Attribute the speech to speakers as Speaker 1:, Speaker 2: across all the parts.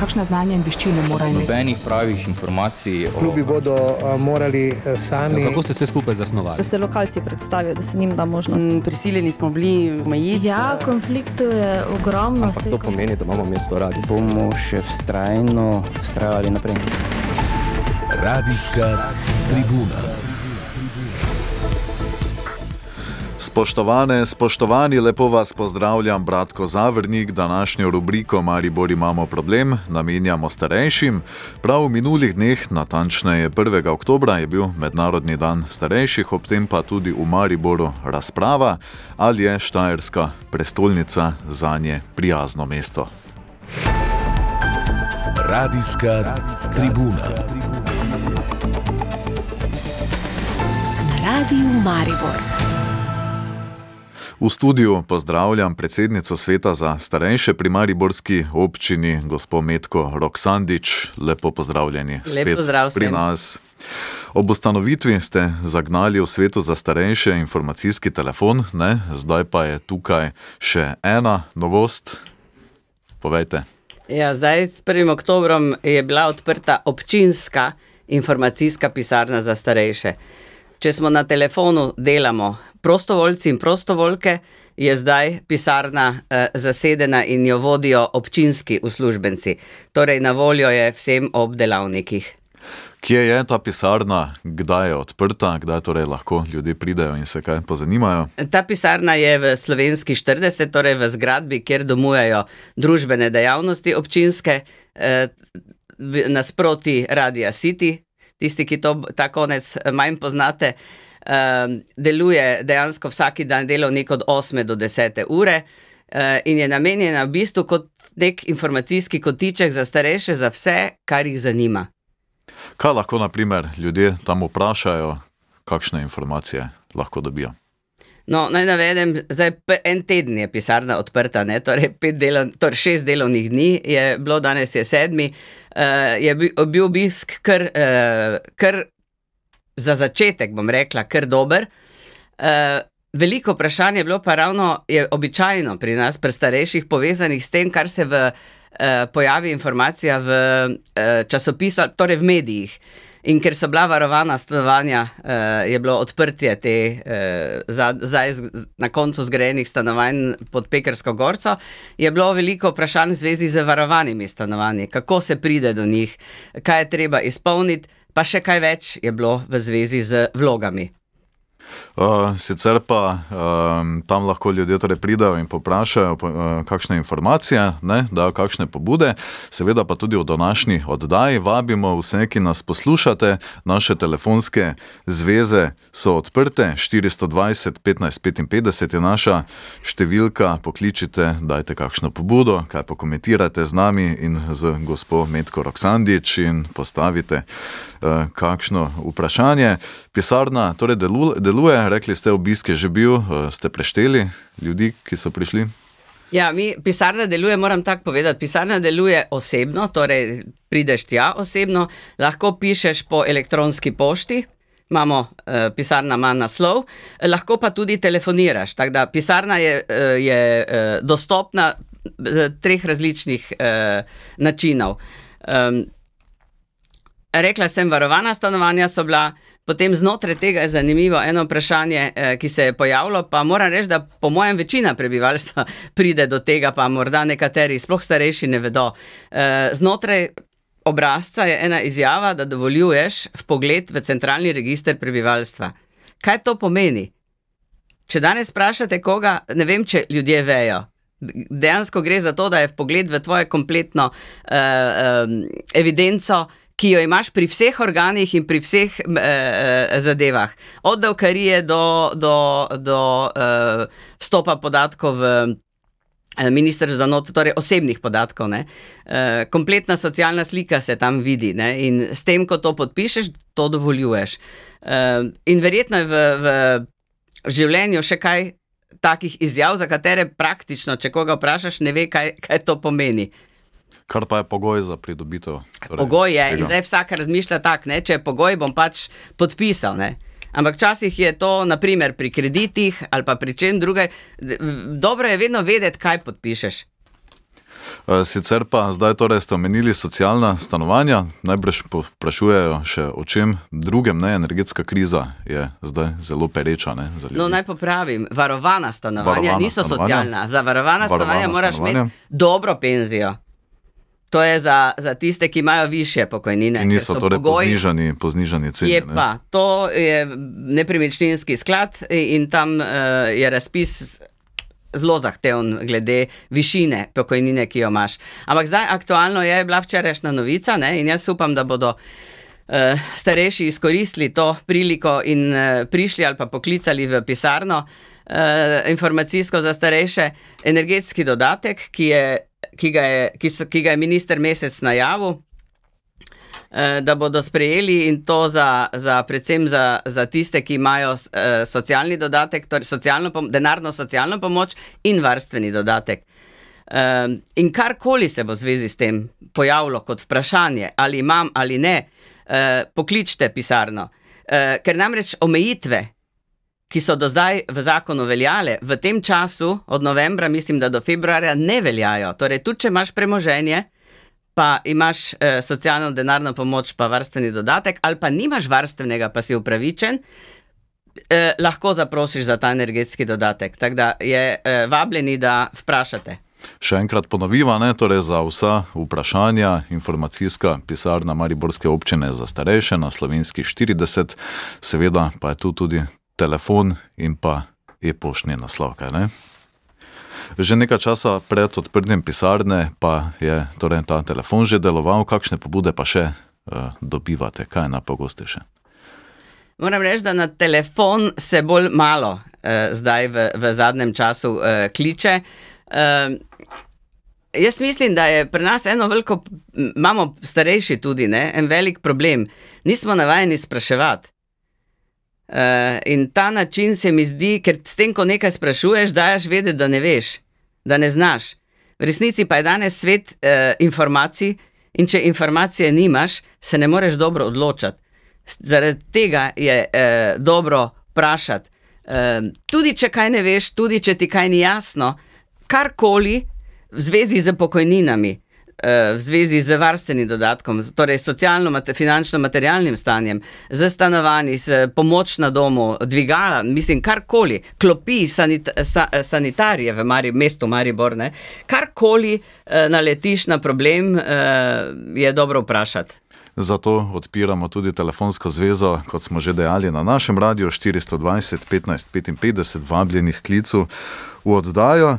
Speaker 1: kakšne znanje in veščine morajo imeti?
Speaker 2: Nobenih pravih informacij.
Speaker 3: O... Klubi bodo uh, morali uh, sami.
Speaker 4: Ja, kako ste se skupaj zasnovali?
Speaker 5: Da se lokalci predstavijo, da se njim da možnost. Mm,
Speaker 6: prisiljeni smo bili omejiti.
Speaker 5: Ja, konfliktov je ogromno.
Speaker 7: Ampak to pomeni, da imamo mesto radi.
Speaker 8: Bomo še vztrajno vztrajali naprej.
Speaker 9: Radijska tribuna.
Speaker 10: Spoštovane, spoštovani, lepo vas pozdravljam, bratko Zavrnik. Današnjo rubriko Maribor imamo problem, namenjamo starejšim. Prav v minulih dneh, natančneje 1. oktober, je bil Mednarodni dan starejših, ob tem pa tudi v Mariboru razprava, ali je Štajerska prestolnica za nje prijazno mesto.
Speaker 9: Radijska tribuna.
Speaker 11: Na radiju Maribor.
Speaker 10: V studiu pozdravljam predsednico sveta za starejše pri Mariborski občini, gospod Metko Roksandič. Lepo pozdravljeni
Speaker 6: spet Lep
Speaker 10: pri nas. Ob ustanovitvi ste zagnali v svetu za starejše informacijski telefon, ne? zdaj pa je tukaj še ena novost. Povejte.
Speaker 6: Ja, zdaj, s 1. oktobrom, je bila odprta občinska informacijska pisarna za starejše. Če smo na telefonu, delamo prostovoljci in prostovoljke, je zdaj pisarna eh, zasedena in jo vodijo občinski uslužbenci. Torej, na voljo je vsem ob delavnikih.
Speaker 10: Kje je ta pisarna, kdaj je odprta, kdaj torej lahko ljudje pridejo in se kaj pozanimajo?
Speaker 6: Ta pisarna je v slovenski 40, torej v zgradbi, kjer domujejo družbene dejavnosti občinske, eh, nasproti Radia City. Tisti, ki to ta konec manj poznate, um, deluje dejansko vsak dan delovnik od 8 do 10 ure uh, in je namenjena v bistvu kot nek informacijski kotiček za starejše, za vse, kar jih zanima.
Speaker 10: Kaj lahko, na primer, ljudje tam vprašajo, kakšne informacije lahko dobijo?
Speaker 6: No, naj navedem, zdaj en teden je pisarna odprta, ne? torej, delov, torej šest delovnih dni je bilo, danes je sedmi. Uh, je bil obisk kar, uh, kar za začetek, bom rekla, kar dober. Uh, veliko vprašanj je bilo pa ravno je običajno pri nas, pri starejših, povezanih s tem, kar se v, uh, pojavi informacija v uh, časopisu, torej v medijih. In ker so bila varovana stanovanja, uh, je bilo odprtje te uh, zdaj na koncu zgrajenih stanovanj pod Pekarsko gorco, je bilo veliko vprašanj v zvezi z varovanimi stanovanji, kako se pride do njih, kaj je treba izpolniti? Pa še kaj več je bilo v zvezi z vlogami.
Speaker 10: Uh, sicer pa um, tam lahko ljudje torej pridajo in poprašajo, uh, kakšne informacije, ne, dajo kakšne pobude. Seveda pa tudi v današnji oddaji vabimo vse, ki nas poslušate. Naše telefonske zveze so odprte, 420 15 55 je naša številka. Pokličite, dajte kakšno pobudo, kaj pokomentirate z nami in z gospod Metko Roksandič in postavite uh, kakšno vprašanje. Pisarna torej deluje. Deluje rekli ste, obisk je že bil, eh, ste prešteli ljudi, ki so prišli?
Speaker 6: Ja, mi pisarna deluje, moram tako povedati. Pisarna deluje osebno, torej prideš tja osebno, lahko pišeš po elektronski pošti. Imamo eh, pisarna, ima naslov, lahko pa tudi telefoniraš. Tako da pisarna je, eh, je eh, dostopna z treh različnih eh, načinov. Um, rekla sem, varovana stanovanja so bila. Potem znotraj tega je zanimivo eno vprašanje, eh, ki se je pojavilo, pa moram reči, da po mojem večina prebivalstva pride do tega, pa morda nekateri, sploh starejši, ne vedo. Eh, znotraj obrazca je ena izjava, da dovoljuješ pogled v centralni register prebivalstva. Kaj to pomeni? Če danes vprašate koga, ne vem, če ljudje vejo. Dejansko gre za to, da je pogled v tvoje kompletno uh, um, evidenco ki jo imaš pri vseh organih in pri vseh eh, zadevah, od davkarije do, do, do eh, vstopa podatkov v eh, ministrstvo za not, torej osebnih podatkov. Ne? Eh, kompletna socialna slika se tam vidi ne? in s tem, ko to podpišeš, to dovoljuješ. Eh, in verjetno je v, v življenju še kaj. Takih izjav, za katere praktično, če koga vprašaš, ne ve, kaj, kaj to pomeni.
Speaker 10: Kar pa je pogoj za pridobitev.
Speaker 6: Torej, pogoj je, tega. in zdaj vsak razmišlja tako, če je pogoj, bom pač podpisal. Ne? Ampak včasih je to, naprimer pri kreditih ali pa pri čem drugem, dobro je vedno vedeti, kaj podpišeš.
Speaker 10: Eh, Sicer pa zdaj torej ste omenili socialna stanovanja, najbrž sprašujejo še o čem drugem, ne, energetska kriza je zdaj zelo pereča. Ne.
Speaker 6: No, naj popravim, varovana stanovanja
Speaker 10: Varovana
Speaker 6: niso
Speaker 10: stanovanja.
Speaker 6: socialna. Za varovana stanovanja
Speaker 10: Varovana
Speaker 6: moraš
Speaker 10: stanovanja.
Speaker 6: imeti dobro penzijo. To je za, za tiste, ki imajo više pokojnine.
Speaker 10: Ki niso
Speaker 6: so
Speaker 10: torej po
Speaker 6: pogoji-
Speaker 10: znižani, po znižani ceni.
Speaker 6: Je
Speaker 10: ne.
Speaker 6: pa, to je nepremičninski sklad in tam uh, je razpis zelo zahteven glede višine pokojnine, ki jo imaš. Ampak zdaj aktualno je bila včerajšnja novica ne, in jaz upam, da bodo uh, starejši izkoristili to priliko in uh, prišli ali pa poklicali v pisarno informacijsko za starejše energetski dodatek, ki, je, ki, ga, je, ki, so, ki ga je minister mesec najavil eh, da bodo sprejeli in to za, za predvsem za, za tiste, ki imajo eh, socialni dodatek, torej socialno, denarno socialno pomoč in varstveni dodatek. Eh, in karkoli se bo v zvezi s tem pojavilo kot vprašanje, ali imam ali ne, pokličite pisarno. Ker namreč omejitve, ki so do zdaj v zakonu veljale, v tem času, od novembra, mislim, da do februarja, ne veljajo. Torej, tudi če imaš premoženje, pa imaš eh, socialno denarno pomoč, pa varstveni dodatek, ali pa nimaš varstvenega, pa si upravičen, eh, lahko zaprosiš za ta energetski dodatek. Tako da je eh, vabljeni, da vprašate.
Speaker 10: Še enkrat ponoviva, ne, torej za vsa vprašanja, informacijska pisarna Mariborske občine za starejše na slovenski 40, seveda pa je tu tudi telefon in pa e-poštni naslov. Kaj, ne? Že nekaj časa pred odprtjem pisarne pa je torej, ta telefon že deloval, kakšne pobude pa še uh, dobivate, kaj je najpogostejše.
Speaker 6: Moram reči, da na telefon se bolj malo eh, zdaj v, v zadnjem času eh, kliče. Eh, jaz mislim, da je pri nas eno veliko, imamo starejši tudi, ne, en velik problem. Nismo navajeni spraševati. Uh, in ta način se mi zdi, ker s tem, ko nekaj sprašuješ, daš vedeti, da ne veš, da ne znaš. V resnici pa je danes svet uh, informacij, in če informacije nimaš, se ne moreš dobro odločati. Zaradi tega je uh, dobro vprašati. Uh, tudi če kaj ne veš, tudi če ti kaj ni jasno, karkoli v zvezi z pokojninami, eh, v zvezi z varstvenim dodatkom, z- torej socialno-finančno-materialnim stanjem, z stanovanji, s pomoč na domu, dvigala, mislim, karkoli, klopi sanit, sa, sanitarije v Mari, mestu Maribor, ne, karkoli eh, naletiš na problem, eh, je dobro vprašati.
Speaker 10: Zato odpiramo tudi telefonsko zvezo, kot smo že dejali na našem radiju 420 15 55 vabljenih klicev v oddajo.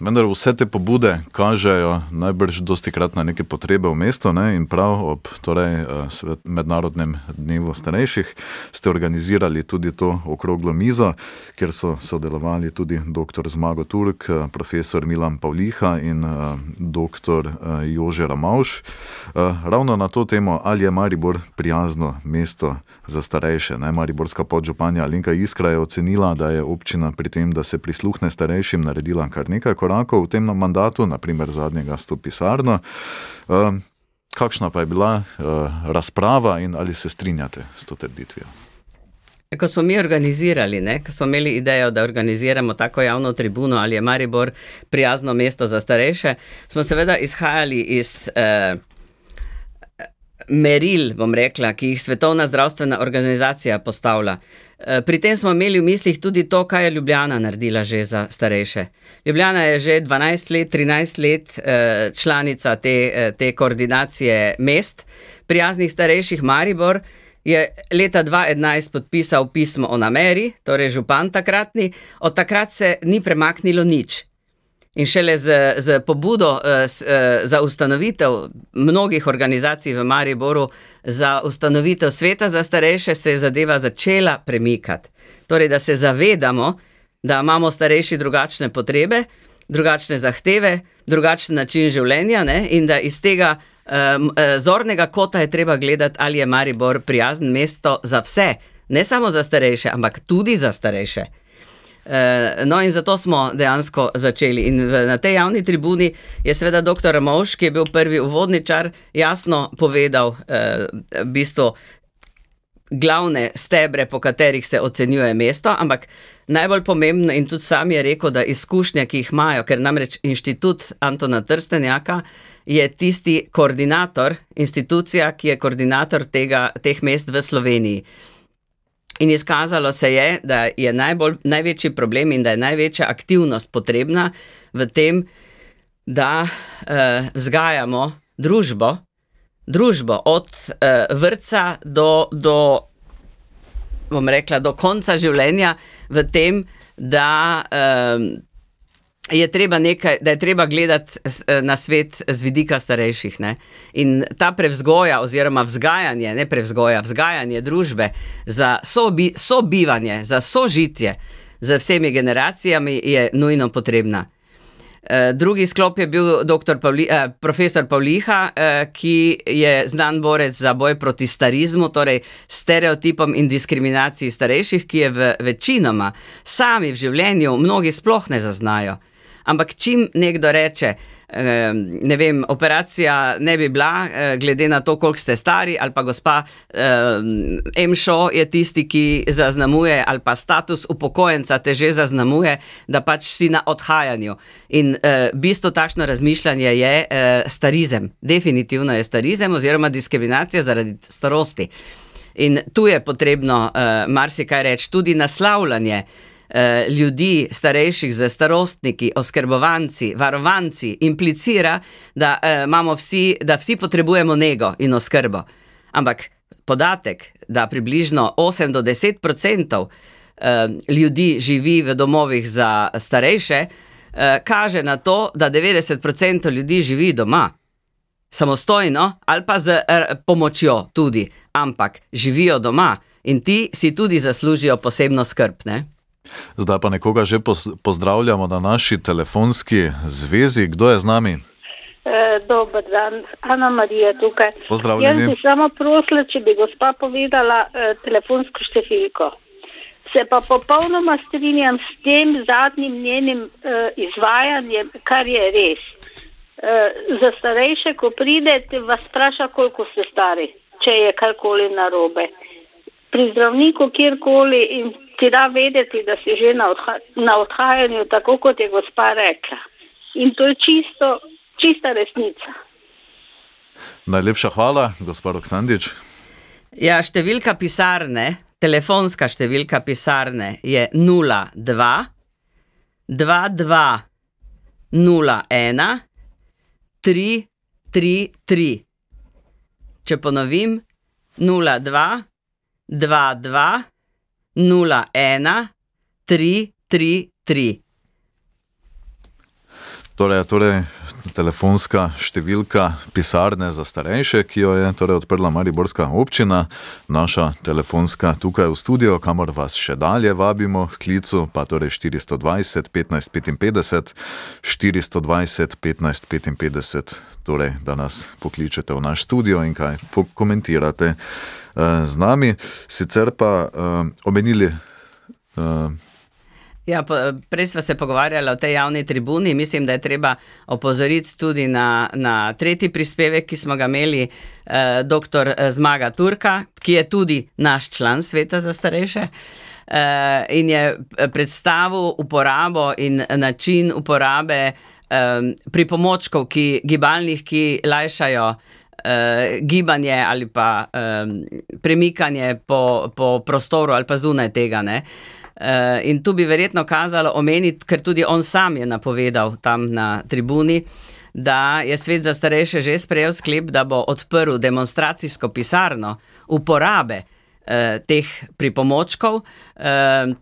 Speaker 10: Vendar vse te pobude kažejo najbrž dosti krat na neke potrebe v mestu ne? in prav ob torej, eh, svet- mednarodnem dnevu starejših ste organizirali tudi to okroglo mizo, kjer so sodelovali tudi dr. Zmago Turk, eh, profesor Milan Pavliha in eh, dr. Jože Ramauš. Eh, Ravno na to temo, ali je Maribor prijazno mesto za starejše. Ne? Mariborska podžupanja Alenka Iskra je ocenila, da je občina pri tem, da se prisluhne starejšim, naredila kar nekaj korakov v tem mandatu, naprimer zadnjega s to pisarno. Eh, Kakšna pa je bila uh, razprava in ali se strinjate s to trditvijo?
Speaker 6: Ko smo mi organizirali, ne, ko smo imeli idejo, da organiziramo tako javno tribuno, ali je Maribor prijazno mesto za starejše, smo seveda izhajali iz eh, meril, bom rekla, ki jih Svetovna zdravstvena organizacija postavlja. Eh, Pri tem smo imeli v mislih tudi to, kaj je Ljubljana naredila že za starejše. Ljubljana je že 12 let, 13 let eh, članica te, eh, te koordinacije mest, prijaznih starejših Maribor je leta 2011 podpisal pismo o nameri, torej župan takratni, od takrat se ni premaknilo nič. In šele z, z pobudo s, eh, za ustanovitev mnogih organizacij v Mariboru, za ustanovitev sveta za starejše, se je zadeva začela premikati. Torej, da se zavedamo, da imamo starejši drugačne potrebe, drugačne zahteve, drugačen način življenja ne? in da iz tega um, zornega kota je treba gledati, ali je Maribor prijazen mesto za vse, ne samo za starejše, ampak tudi za starejše. Eh, No, in zato smo dejansko začeli. In na tej javni tribuni je seveda dr. Moš, ki je bil prvi uvodničar, jasno povedal, eh, v bistvu, glavne stebre, po katerih se ocenjuje mesto, ampak najbolj pomembno in tudi sam je rekel, da izkušnje, ki jih imajo, ker namreč inštitut Antona Trstenjaka je tisti koordinator, institucija, ki je koordinator tega, teh mest v Sloveniji. In izkazalo se je, da je najbolj, največji problem in da je največja aktivnost potrebna v tem, da uh, vzgajamo družbo, družbo od uh, vrca do, do, bom rekla, do konca življenja, v tem, da, uh, je treba nekaj, da je treba gledati na svet z vidika starejših. Ne? In ta prevzgoja, oziroma vzgajanje, ne prevzgoja, vzgajanje družbe za sobi, sobivanje, za sožitje z vsemi generacijami je nujno potrebna. Eh, drugi sklop je bil Pavli, eh, profesor Pavliha, eh, ki je znan borec za boj proti starizmu, torej stereotipom in diskriminaciji starejših, ki je v večinoma sami v življenju mnogi sploh ne zaznajo. Ampak čim nekdo reče, ne vem, operacija ne bi bila, eh, glede na to, koliko ste stari, ali pa gospa Emšo je tisti, ki zaznamuje, ali pa status upokojenca te že zaznamuje, da pač si na odhajanju. In eh, bistvo takšno razmišljanje je eh, starizem. Definitivno je starizem oziroma diskriminacija zaradi starosti. In tu je potrebno marsikaj reči, tudi naslavljanje. Eh, ljudi, starejših, z starostniki, oskrbovanci, varovanci, implicira, da, uh, vsi, da vsi potrebujemo nego in oskrbo. Ampak podatek, da približno 8 do 10 odstotkov uh, ljudi živi v domovih za starejše, uh, kaže na to, da 90 odstotkov ljudi živi doma. Samostojno ali pa z er, pomočjo, tudi, ampak živijo doma in ti si tudi zaslužijo posebno skrb.
Speaker 10: Zdaj pa nekoga že pozdravljamo na naši telefonski zvezi. Kdo je z nami?
Speaker 4: E, dober dan, Ana Marija tukaj.
Speaker 10: Pozdravljeni.
Speaker 4: Jaz bi samo prosila, če bi gospa povedala e, telefonsko številko. Se pa popolnoma strinjam s tem zadnjim njenim e, izvajanjem, kar je res. E, za starejše, ko pridete, vas vpraša, koliko ste stari, če je karkoli narobe. Pri zdravniku, kjerkoli in ti da vedeti, da si že na, odha na odhajanju, tako kot je gospa rekla. In to je čisto, čista resnica.
Speaker 10: Najlepša hvala, gospod Oksandič.
Speaker 6: Ja, številka pisarne, telefonska številka pisarne je 02 22 01 333. Če ponovim, 02 22 01 333.
Speaker 10: Torej, torej, telefonska številka pisarne za starejše, ki jo je torej odprla Mariborska občina, naša telefonska tukaj v studio, kamor vas še dalje vabimo, klicu pa torej 420 15 55, 420 15 55, torej, da nas pokličete v naš studio in kaj pokomentirate. Eh, z nami, sicer pa uh, omenili.
Speaker 6: Ja, prej smo se pogovarjali o tej javni tribuni. Mislim, da je treba opozoriti tudi na, na tretji prispevek, ki smo ga imeli, eh, dr. Zmaga Turka, ki je tudi naš član sveta za starejše. Eh, in je predstavil uporabo in način uporabe eh, pripomočkov, ki, gibalnih, ki lajšajo eh, gibanje ali pa um, premikanje po, po prostoru ali pa zunaj tega. Uh, in tu bi verjetno kazalo omeniti, ker tudi on sam je napovedal tam na tribuni, da je svet za starejše že sprejel sklep, da bo odprl demonstracijsko pisarno uporabe uh, teh pripomočkov. Uh,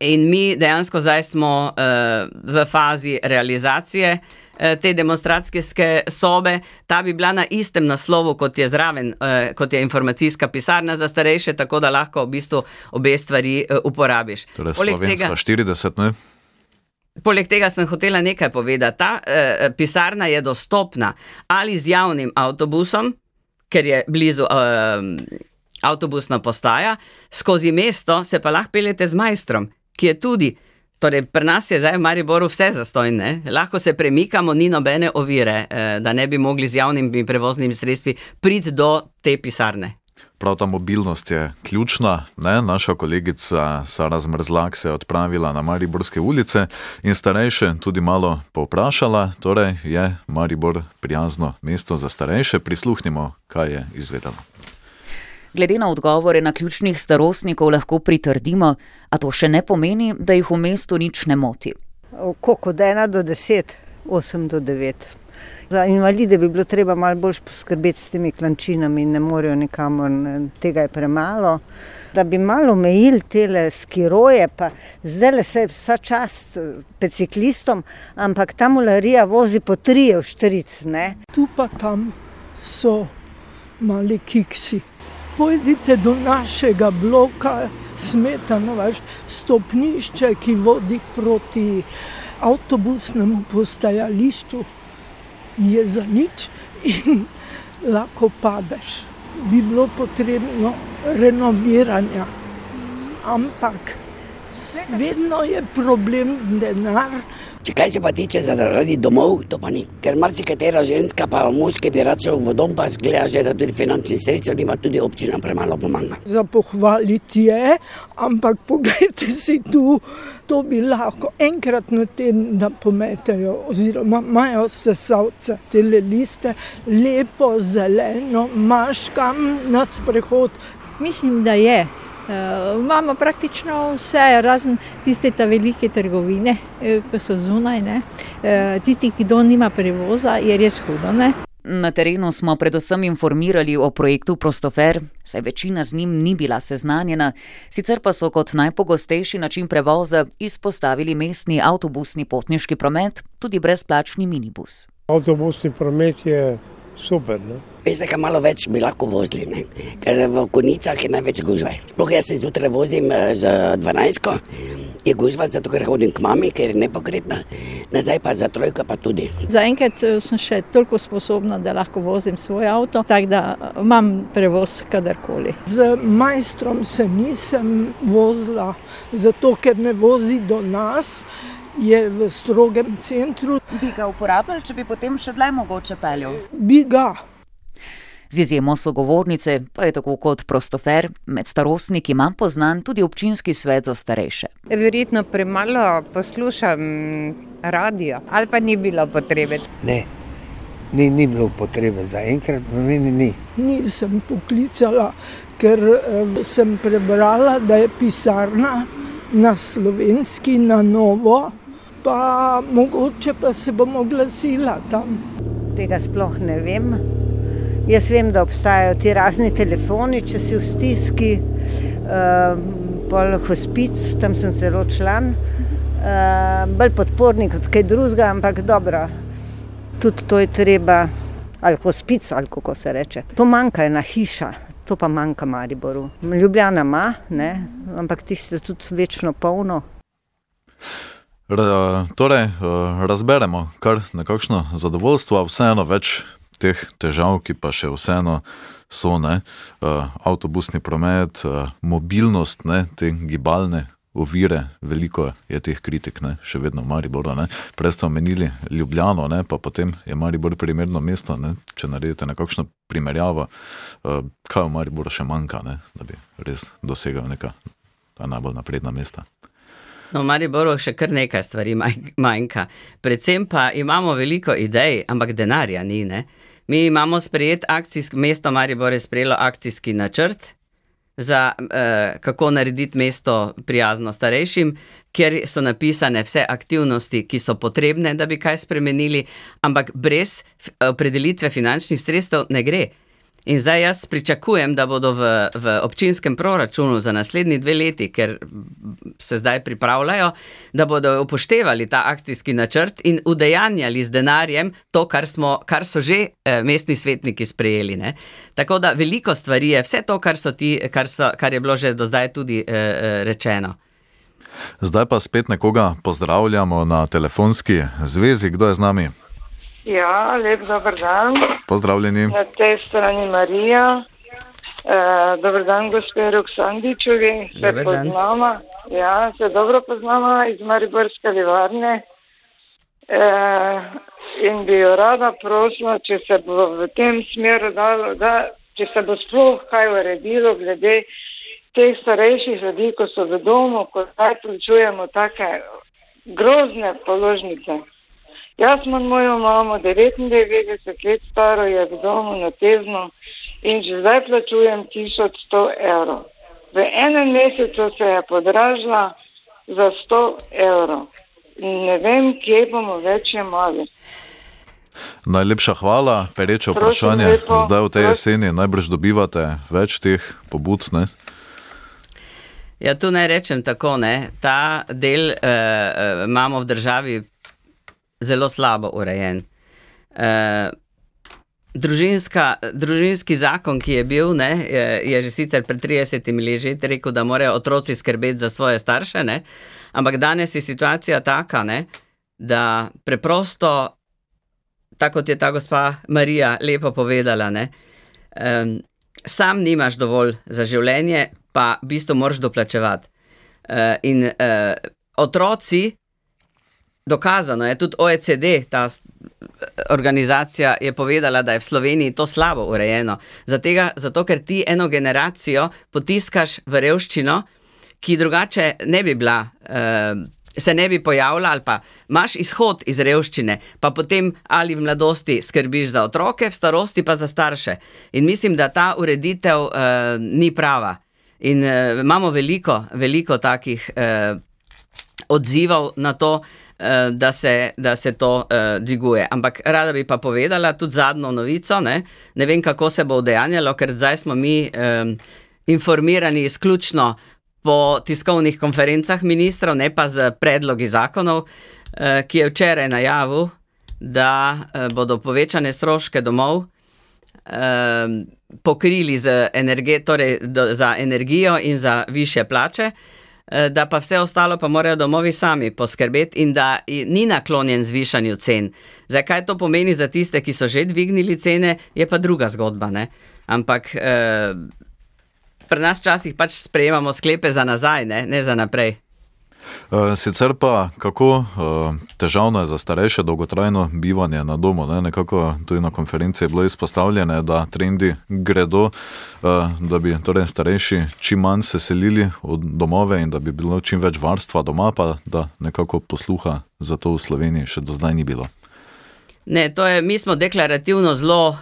Speaker 6: in mi dejansko zdaj smo uh, v fazi realizacije uh, Eh, te demonstracijske sobe, ta bi bila na istem naslovu, kot je zraven, eh, kot je informacijska pisarna za starejše, tako da lahko v bistvu obe stvari eh, uporabiš.
Speaker 10: Torej, Poleg tega, 40, ne?
Speaker 6: Poleg tega sem hotela nekaj povedati. Ta eh, pisarna je dostopna ali z javnim avtobusom, ker je blizu eh, avtobusna postaja, skozi mesto se pa lahko peljete z majstrom, ki je tudi Torej, pri nas je zdaj v Mariboru vse zastojne, lahko se premikamo, ni nobene ovire, eh, da ne bi mogli z javnimi prevoznimi sredstvi priti do te pisarne.
Speaker 10: Prav ta mobilnost je ključna. Ne? Naša kolegica Sara Zmrzlak se je odpravila na Mariborske ulice in starejše tudi malo povprašala, torej je Maribor prijazno mesto za starejše. Prisluhnimo, kaj je izvedela.
Speaker 11: Glede na odgovore na ključnih starostnikov lahko pritrdimo, a to še ne pomeni, da jih v mestu nič ne moti.
Speaker 12: Koliko od ena do deset, osem do devet. Za invalide bi bilo treba malo bolj poskrbeti s temi klančinami, ne morejo nikamor, tega je premalo. Da bi malo omejili te skiroje, pa zdaj le se vsa čast biciklistom, ampak ta mularija vozi po tri v štiric. Ne?
Speaker 13: Tu pa tam so mali kiksi. Pojdite do našega bloka, smetano vaš stopnišče, ki vodi proti avtobusnemu postajališču je za nič in lahko padeš. Bi bilo potrebno renoviranja, ampak vedno je problem denar.
Speaker 14: Če kaj se pa tiče zaradi domov, to pa ni. Ker marsikatera ženska, pa moški bi rad šel v dom, pa zgleda, že, da tudi finančni sredstva ima tudi občina premalo pomaga.
Speaker 13: Za pohvaliti je, ampak pogledajte si tu, to bi lahko enkrat na teden da pometejo, oziroma imajo sesalce, te liste, lepo zeleno, maškam na sprehod.
Speaker 15: Mislim, da je. Uh, imamo praktično vse, razen tiste ta velike trgovine, ki so zunaj. Uh, tisti, ki do nima prevoza, je res hudo. Ne?
Speaker 11: Na terenu smo predvsem informirali o projektu Prostofer, saj večina z njim ni bila seznanjena, sicer pa so kot najpogostejši način prevoza izpostavili mestni avtobusni potniški promet, tudi brezplačni minibus.
Speaker 16: Avtobusni promet je super. Ne?
Speaker 14: Veste, kaj malo več bi lahko vozili, ne? ker v konicah je največ gužve. Sploh jaz se zjutraj vozim z 12, je gužva, zato ker hodim k mami, ker je nepokretna, nazaj pa za trojko pa tudi.
Speaker 15: Zaenkrat sem še toliko sposobna, da lahko vozim svoj avto, tako da imam prevoz kadarkoli.
Speaker 13: Z majstrom se nisem vozila, zato ker ne vozi do nas. Je v strogem centru.
Speaker 11: Bi ga uporabljali, če bi potem še dlje mogoče peljal?
Speaker 13: Bi ga.
Speaker 11: Z izjemo sogovornice pa je tako kot prostofer, med starostniki manj poznan tudi občinski svet za starejše.
Speaker 17: Verjetno premalo poslušam radio, ali pa ni bilo potrebe.
Speaker 18: Ne, ni, ni bilo potrebe za enkrat, meni ni.
Speaker 13: Nisem poklicala, ker sem prebrala, da je pisarna na slovenski, na novo, pa mogoče pa se bom oglasila tam.
Speaker 12: Tega sploh ne vem. Jaz vem, da obstajajo ti razni telefoni, če si v stiski, uh, pol hospic, tam sem celo član, uh, bolj podpornik kot kaj drugega, ampak dobro, tudi to je treba, ali hospic, ali kako se reče. To manjka ena hiša, to pa manjka Mariboru. Ljubljana ima, ne? ampak tiste tudi večno polno.
Speaker 10: Torej, razberemo kar nekakšno zadovoljstvo, vseeno več teh težav, ki pa še vseeno so, ne, avtobusni promet, mobilnost, ne, te gibalne ovire, veliko je teh kritik, ne, še vedno v Mariboru. Ne. Prej ste omenili Ljubljano, ne, pa potem je Maribor primerno mesto, ne, če naredite nekakšno primerjavo, kaj v Mariboru še manjka, ne, da bi res dosegel neka najbolj napredna mesta.
Speaker 6: No, v Mariboru še kar nekaj stvari manjka. Predvsem pa imamo veliko idej, ampak denarja ni. Ne? Mi imamo sprejet akcijski, mesto Maribor je sprejelo akcijski načrt za eh, kako narediti mesto prijazno starejšim, kjer so napisane vse aktivnosti, ki so potrebne, da bi kaj spremenili, ampak brez opredelitve finančnih sredstev ne gre. In zdaj jaz pričakujem, da bodo v, v občinskem proračunu za naslednji dve leti, ker se zdaj pripravljajo, da bodo upoštevali ta akcijski načrt in udejanjali z denarjem to, kar, smo, kar so že eh, mestni svetniki sprejeli. Ne? Tako da veliko stvari je, vse to, kar, ti, kar, so, kar je bilo že do zdaj tudi eh, rečeno.
Speaker 10: Zdaj pa spet nekoga pozdravljamo na telefonski zvezi, kdo je z nami.
Speaker 19: Ja, lep dober dan.
Speaker 10: Pozdravljeni.
Speaker 19: Na tej strani Marija. E, dober dan, gospe Roksandičevi. Se
Speaker 6: Dober dan.
Speaker 19: poznamo. Ja, se dobro poznamo iz Mariborske livarne. E, in bi jo rada prosila, če se bo v tem smeru dalo, da če se bo sploh kaj uredilo glede teh starejših ljudi, ko so v domu, ko zdaj plačujemo take grozne položnice. Jaz imam mojo mamo, 99 let staro je v domu na tezno in že zdaj plačujem 1100 evrov. V enem mesecu se je podražila za 100 evrov. Ne vem, kje bomo več imeli.
Speaker 10: Najlepša hvala, pereče vprašanje.
Speaker 19: lepo,
Speaker 10: Zdaj v tej
Speaker 19: prosim.
Speaker 10: jeseni najbrž dobivate več teh pobud. Ne?
Speaker 6: Ja, tu naj rečem tako, ne. ta del uh, uh, imamo v državi zelo slabo urejen. Uh, družinska, družinski zakon, ki je bil, ne, je, je že sicer pred 30 leti rekel, da morajo otroci skrbeti za svoje starše, ne, ampak danes je situacija taka, ne, da preprosto, tako kot je ta gospa Marija lepo povedala, ne, um, sam nimaš dovolj za življenje, pa v bistvu moraš doplačevati. Uh, in uh, otroci, dokazano je, tudi OECD, ta organizacija, je povedala, da je v Sloveniji to slabo urejeno. Zatega, zato, ker ti eno generacijo potiskaš v revščino, ki drugače ne bi bila. Uh, Se ne bi pojavila, ali pa imaš izhod iz revščine, pa potem ali v mladosti skrbiš za otroke, v starosti pa za starše. In mislim, da ta ureditev uh, ni prava. In uh, imamo veliko, veliko takih uh, odzivov na to, eh, da se, da se to eh, dviguje. Ampak rada bi pa povedala tudi zadnjo novico. Ne, ne vem, kako se bo udejanjalo, ker zdaj smo mi eh, informirani izključno po tiskovnih konferencah ministrov, ne pa z predlogi zakonov, eh, ki je včeraj najavil, da eh, bodo povečane stroške domov eh, pokrili z energe, torej do, energijo in za više plače, eh, da pa vse ostalo pa morajo domovi sami poskrbeti in da ni naklonjen zvišanju cen. Zdaj, kaj to pomeni za tiste, ki so že dvignili cene, je pa druga zgodba. Ne? Ampak eh, pri nas včasih pač sprejemamo sklepe za nazaj, ne, ne za naprej.
Speaker 10: Eh, Sicer pa, kako eh, težavno je za starejše dolgotrajno bivanje na domu. Ne? Nekako tudi na konferenci je bilo izpostavljeno, da trendi gredo, eh, da bi torej starejši čim manj se selili v domove in da bi bilo čim več varstva doma, pa da nekako posluha za to v Sloveniji še do zdaj ni bilo.
Speaker 6: Ne, to je, mi smo deklarativno zelo,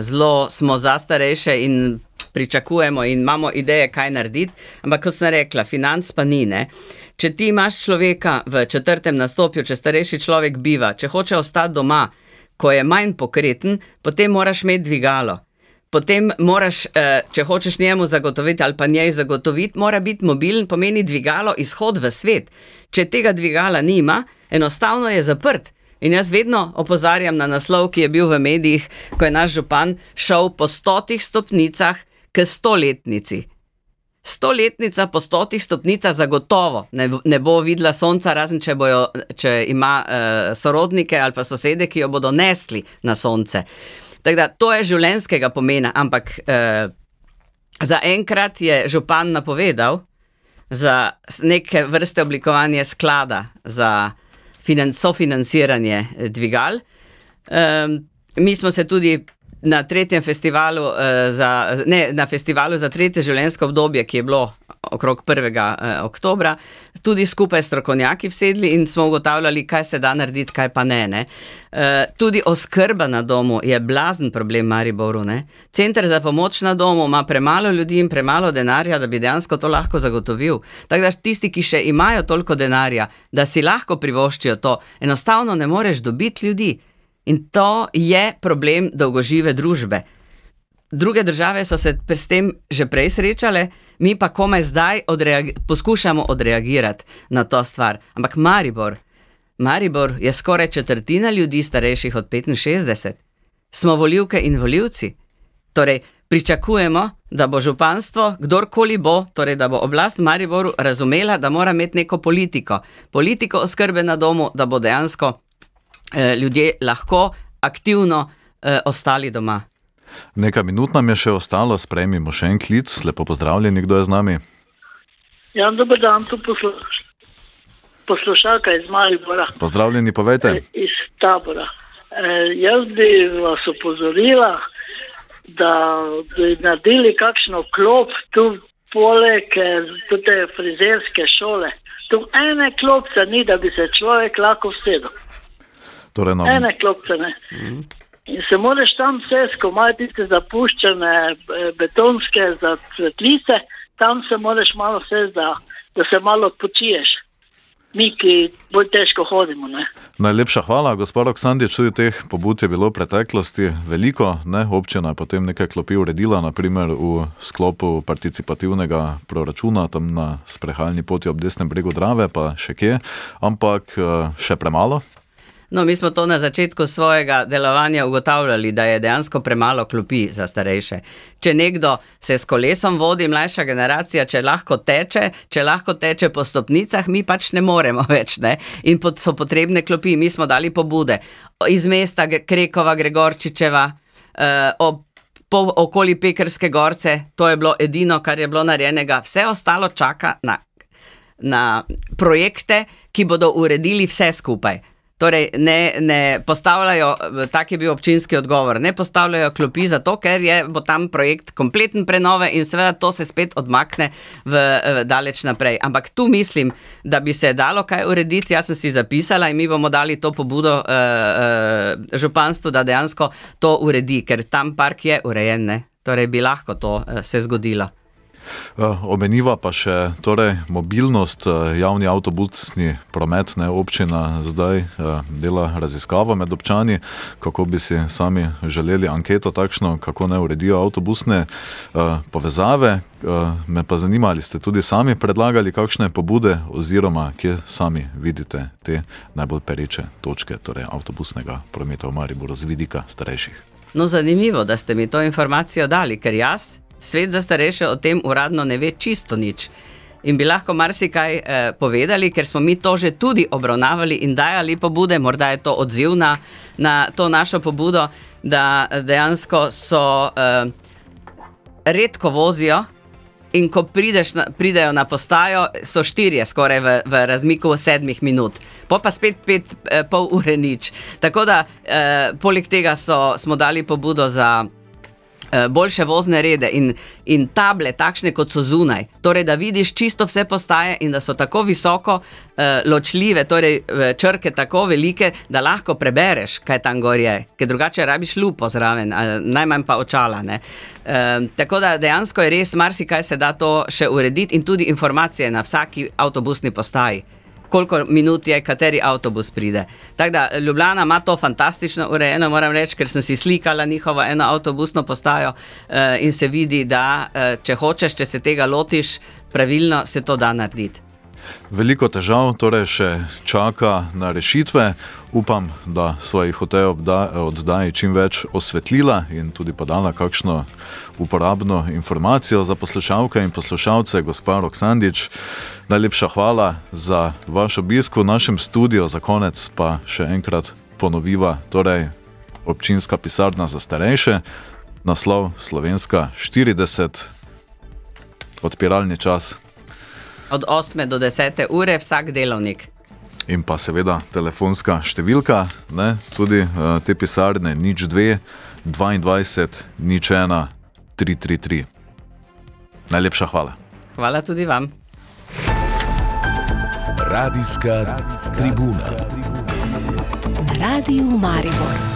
Speaker 6: zelo smo za starejše in pričakujemo in imamo ideje, kaj narediti, ampak kot sem rekla, financ pa ni. Ne? Če ti imaš človeka v četrtem nastopju, če starejši človek biva, če hoče ostati doma, ko je manj pokreten, potem moraš imeti dvigalo. Potem moraš, eh, če hočeš njemu zagotoviti ali pa njej zagotoviti, mora biti mobilen, pomeni dvigalo, izhod v svet. Če tega dvigala nima, enostavno je zaprt. In jaz vedno opozarjam na naslov, ki je bil v medijih, ko je naš župan šel po stotih stopnicah k stoletnici. Stoletnica po stotih stopnicah zagotovo ne, ne bo videla sonca, razen če, bojo, če ima uh, sorodnike ali pa sosede, ki jo bodo nesli na sonce. Da to je življenskega pomena, ampak uh, zaenkrat je župan napovedal za neke vrste oblikovanje sklada za finan sofinanciranje eh, dvigal. Um, mi smo se tudi na tretjem festivalu, uh, za, ne, na festivalu za tretje življenjsko obdobje, ki je bilo okrog 1. Uh, oktobra, tudi skupaj s strokovnjaki sedli in smo ugotavljali, kaj se da narediti, kaj pa ne. ne. Uh, tudi oskrba na domu je blazen problem Mariboru. Ne. Center za pomoč na domu ima premalo ljudi in premalo denarja, da bi dejansko to lahko zagotovil. Tako da tisti, ki še imajo toliko denarja, da si lahko privoščijo to, enostavno ne moreš dobiti ljudi. In to je problem dolgožive družbe. Druge države so se s tem že prej srečale, mi pa komaj zdaj odreagi poskušamo odreagirati na to stvar. Ampak Maribor, Maribor je skoraj četrtina ljudi starejših od 65. Smo volivke in volivci. Torej, pričakujemo, da bo županstvo, kdorkoli bo, torej da bo oblast v Mariboru razumela, da mora imeti neko politiko. Politiko oskrbe na domu, da bo dejansko ljudje lahko aktivno eh, ostali doma.
Speaker 10: Nekaj minut nam je še ostalo, sprejmimo še en klic. Lepo pozdravljeni, kdo je z nami.
Speaker 20: Ja, dober dan, tu posluš poslušalka iz Maribora,
Speaker 10: Pozdravljeni, povejte.
Speaker 20: iz tabora. E, jaz bi vas opozorila, da bi naredili kakšno klop tu poleg eh, te frizerske šole. Tu ene klopce ni, da bi se človek lahko vsedel.
Speaker 10: Torej nam,
Speaker 20: Ene klopce ne. In se moraš tam vse, ko imajo tiste zapuščene eh, betonske za cvetlice, tam se moraš malo vse, da, da se malo počiješ. Mi, ki bolj težko hodimo. Ne?
Speaker 10: Najlepša hvala, gospod Oksandič. Tudi teh pobud je bilo v preteklosti veliko. Ne? Občina je potem nekaj klopi uredila, naprimer v sklopu participativnega proračuna, tam na sprehajalni poti ob desnem bregu Drave, pa še kje, ampak eh, še premalo.
Speaker 6: No, mi smo to na začetku svojega delovanja ugotavljali, da je dejansko premalo klopi za starejše. Če nekdo se s kolesom vodi, mlajša generacija, če lahko teče, če lahko teče po stopnicah, mi pač ne moremo več. Ne? In pot, so potrebne klopi. Mi smo dali pobude iz mesta Krekova, Gregorčičeva, eh, ob, po, okoli Pekrske gorce. To je bilo edino, kar je bilo narejenega. Vse ostalo čaka na, na projekte, ki bodo uredili vse skupaj. Torej, ne, ne postavljajo, tak je bil občinski odgovor, ne postavljajo klopi zato, ker je tam projekt kompleten prenove in seveda to se spet odmakne v, v daleč naprej. Ampak tu mislim, da bi se dalo kaj urediti, jaz sem si zapisala in mi bomo dali to pobudo uh, uh, županstvu, da dejansko to uredi, ker tam park je urejen, ne? torej bi lahko to uh, se zgodilo.
Speaker 10: Omeniva pa še torej, mobilnost, javni avtobusni promet, ne občina zdaj dela raziskavo med občani, kako bi si sami želeli anketo takšno, kako ne uredijo avtobusne povezave. Me pa zanima, ali ste tudi sami predlagali kakšne pobude oziroma kje sami vidite te najbolj pereče točke torej avtobusnega prometa v Mariboru z vidika starejših.
Speaker 6: No, zanimivo, da ste mi to informacijo dali, ker jaz Svet za starejše o tem uradno ne ve čisto nič. In bi lahko marsikaj eh, povedali, ker smo mi to že tudi obravnavali in dajali pobude, morda je to odziv na, na to našo pobudo, da dejansko so eh, redko vozijo. In ko na, pridejo na postajo, so štirje, skoraj v, v razmiku sedmih minut, pa pa spet pet, eh, pol ure nič. Tako da, eh, poleg tega so, smo dali pobudo za boljše vozne rede in, in table, takšne kot so zunaj. Torej, da vidiš čisto vse postaje in da so tako visoko uh, ločljive, torej eh, črke tako velike, da lahko prebereš, kaj tam gor je, ker drugače rabiš lupo zraven, uh, najmanj pa očala. Uh, tako da dejansko je res marsikaj se da to še urediti in tudi informacije na vsaki avtobusni postaji koliko minut je, kateri avtobus pride. Tako da Ljubljana ima to fantastično urejeno, moram reči, ker sem si slikala njihovo eno avtobusno postajo uh, in se vidi, da uh, če hočeš, če se tega lotiš, pravilno se to da narediti.
Speaker 10: Veliko težav torej še čaka na rešitve. Upam, da svojih hotel oddaji čim več osvetlila in tudi podala kakšno uporabno informacijo za poslušalke in poslušalce, gospod Roksandič. Najlepša hvala za vaš obisk v našem studiu, za konec pa še enkrat ponoviva, torej občinska pisarna za starejše, naslov Slovenska 40, odpiralni čas
Speaker 6: od 8 do 10 ure vsak delovnik.
Speaker 10: In pa seveda telefonska številka, ne? tudi uh, te pisarne, nič 2, 22, nič 1, 333. Najlepša hvala.
Speaker 6: Hvala tudi vam.
Speaker 9: Radijska tribuna.
Speaker 1: Radio Maribor.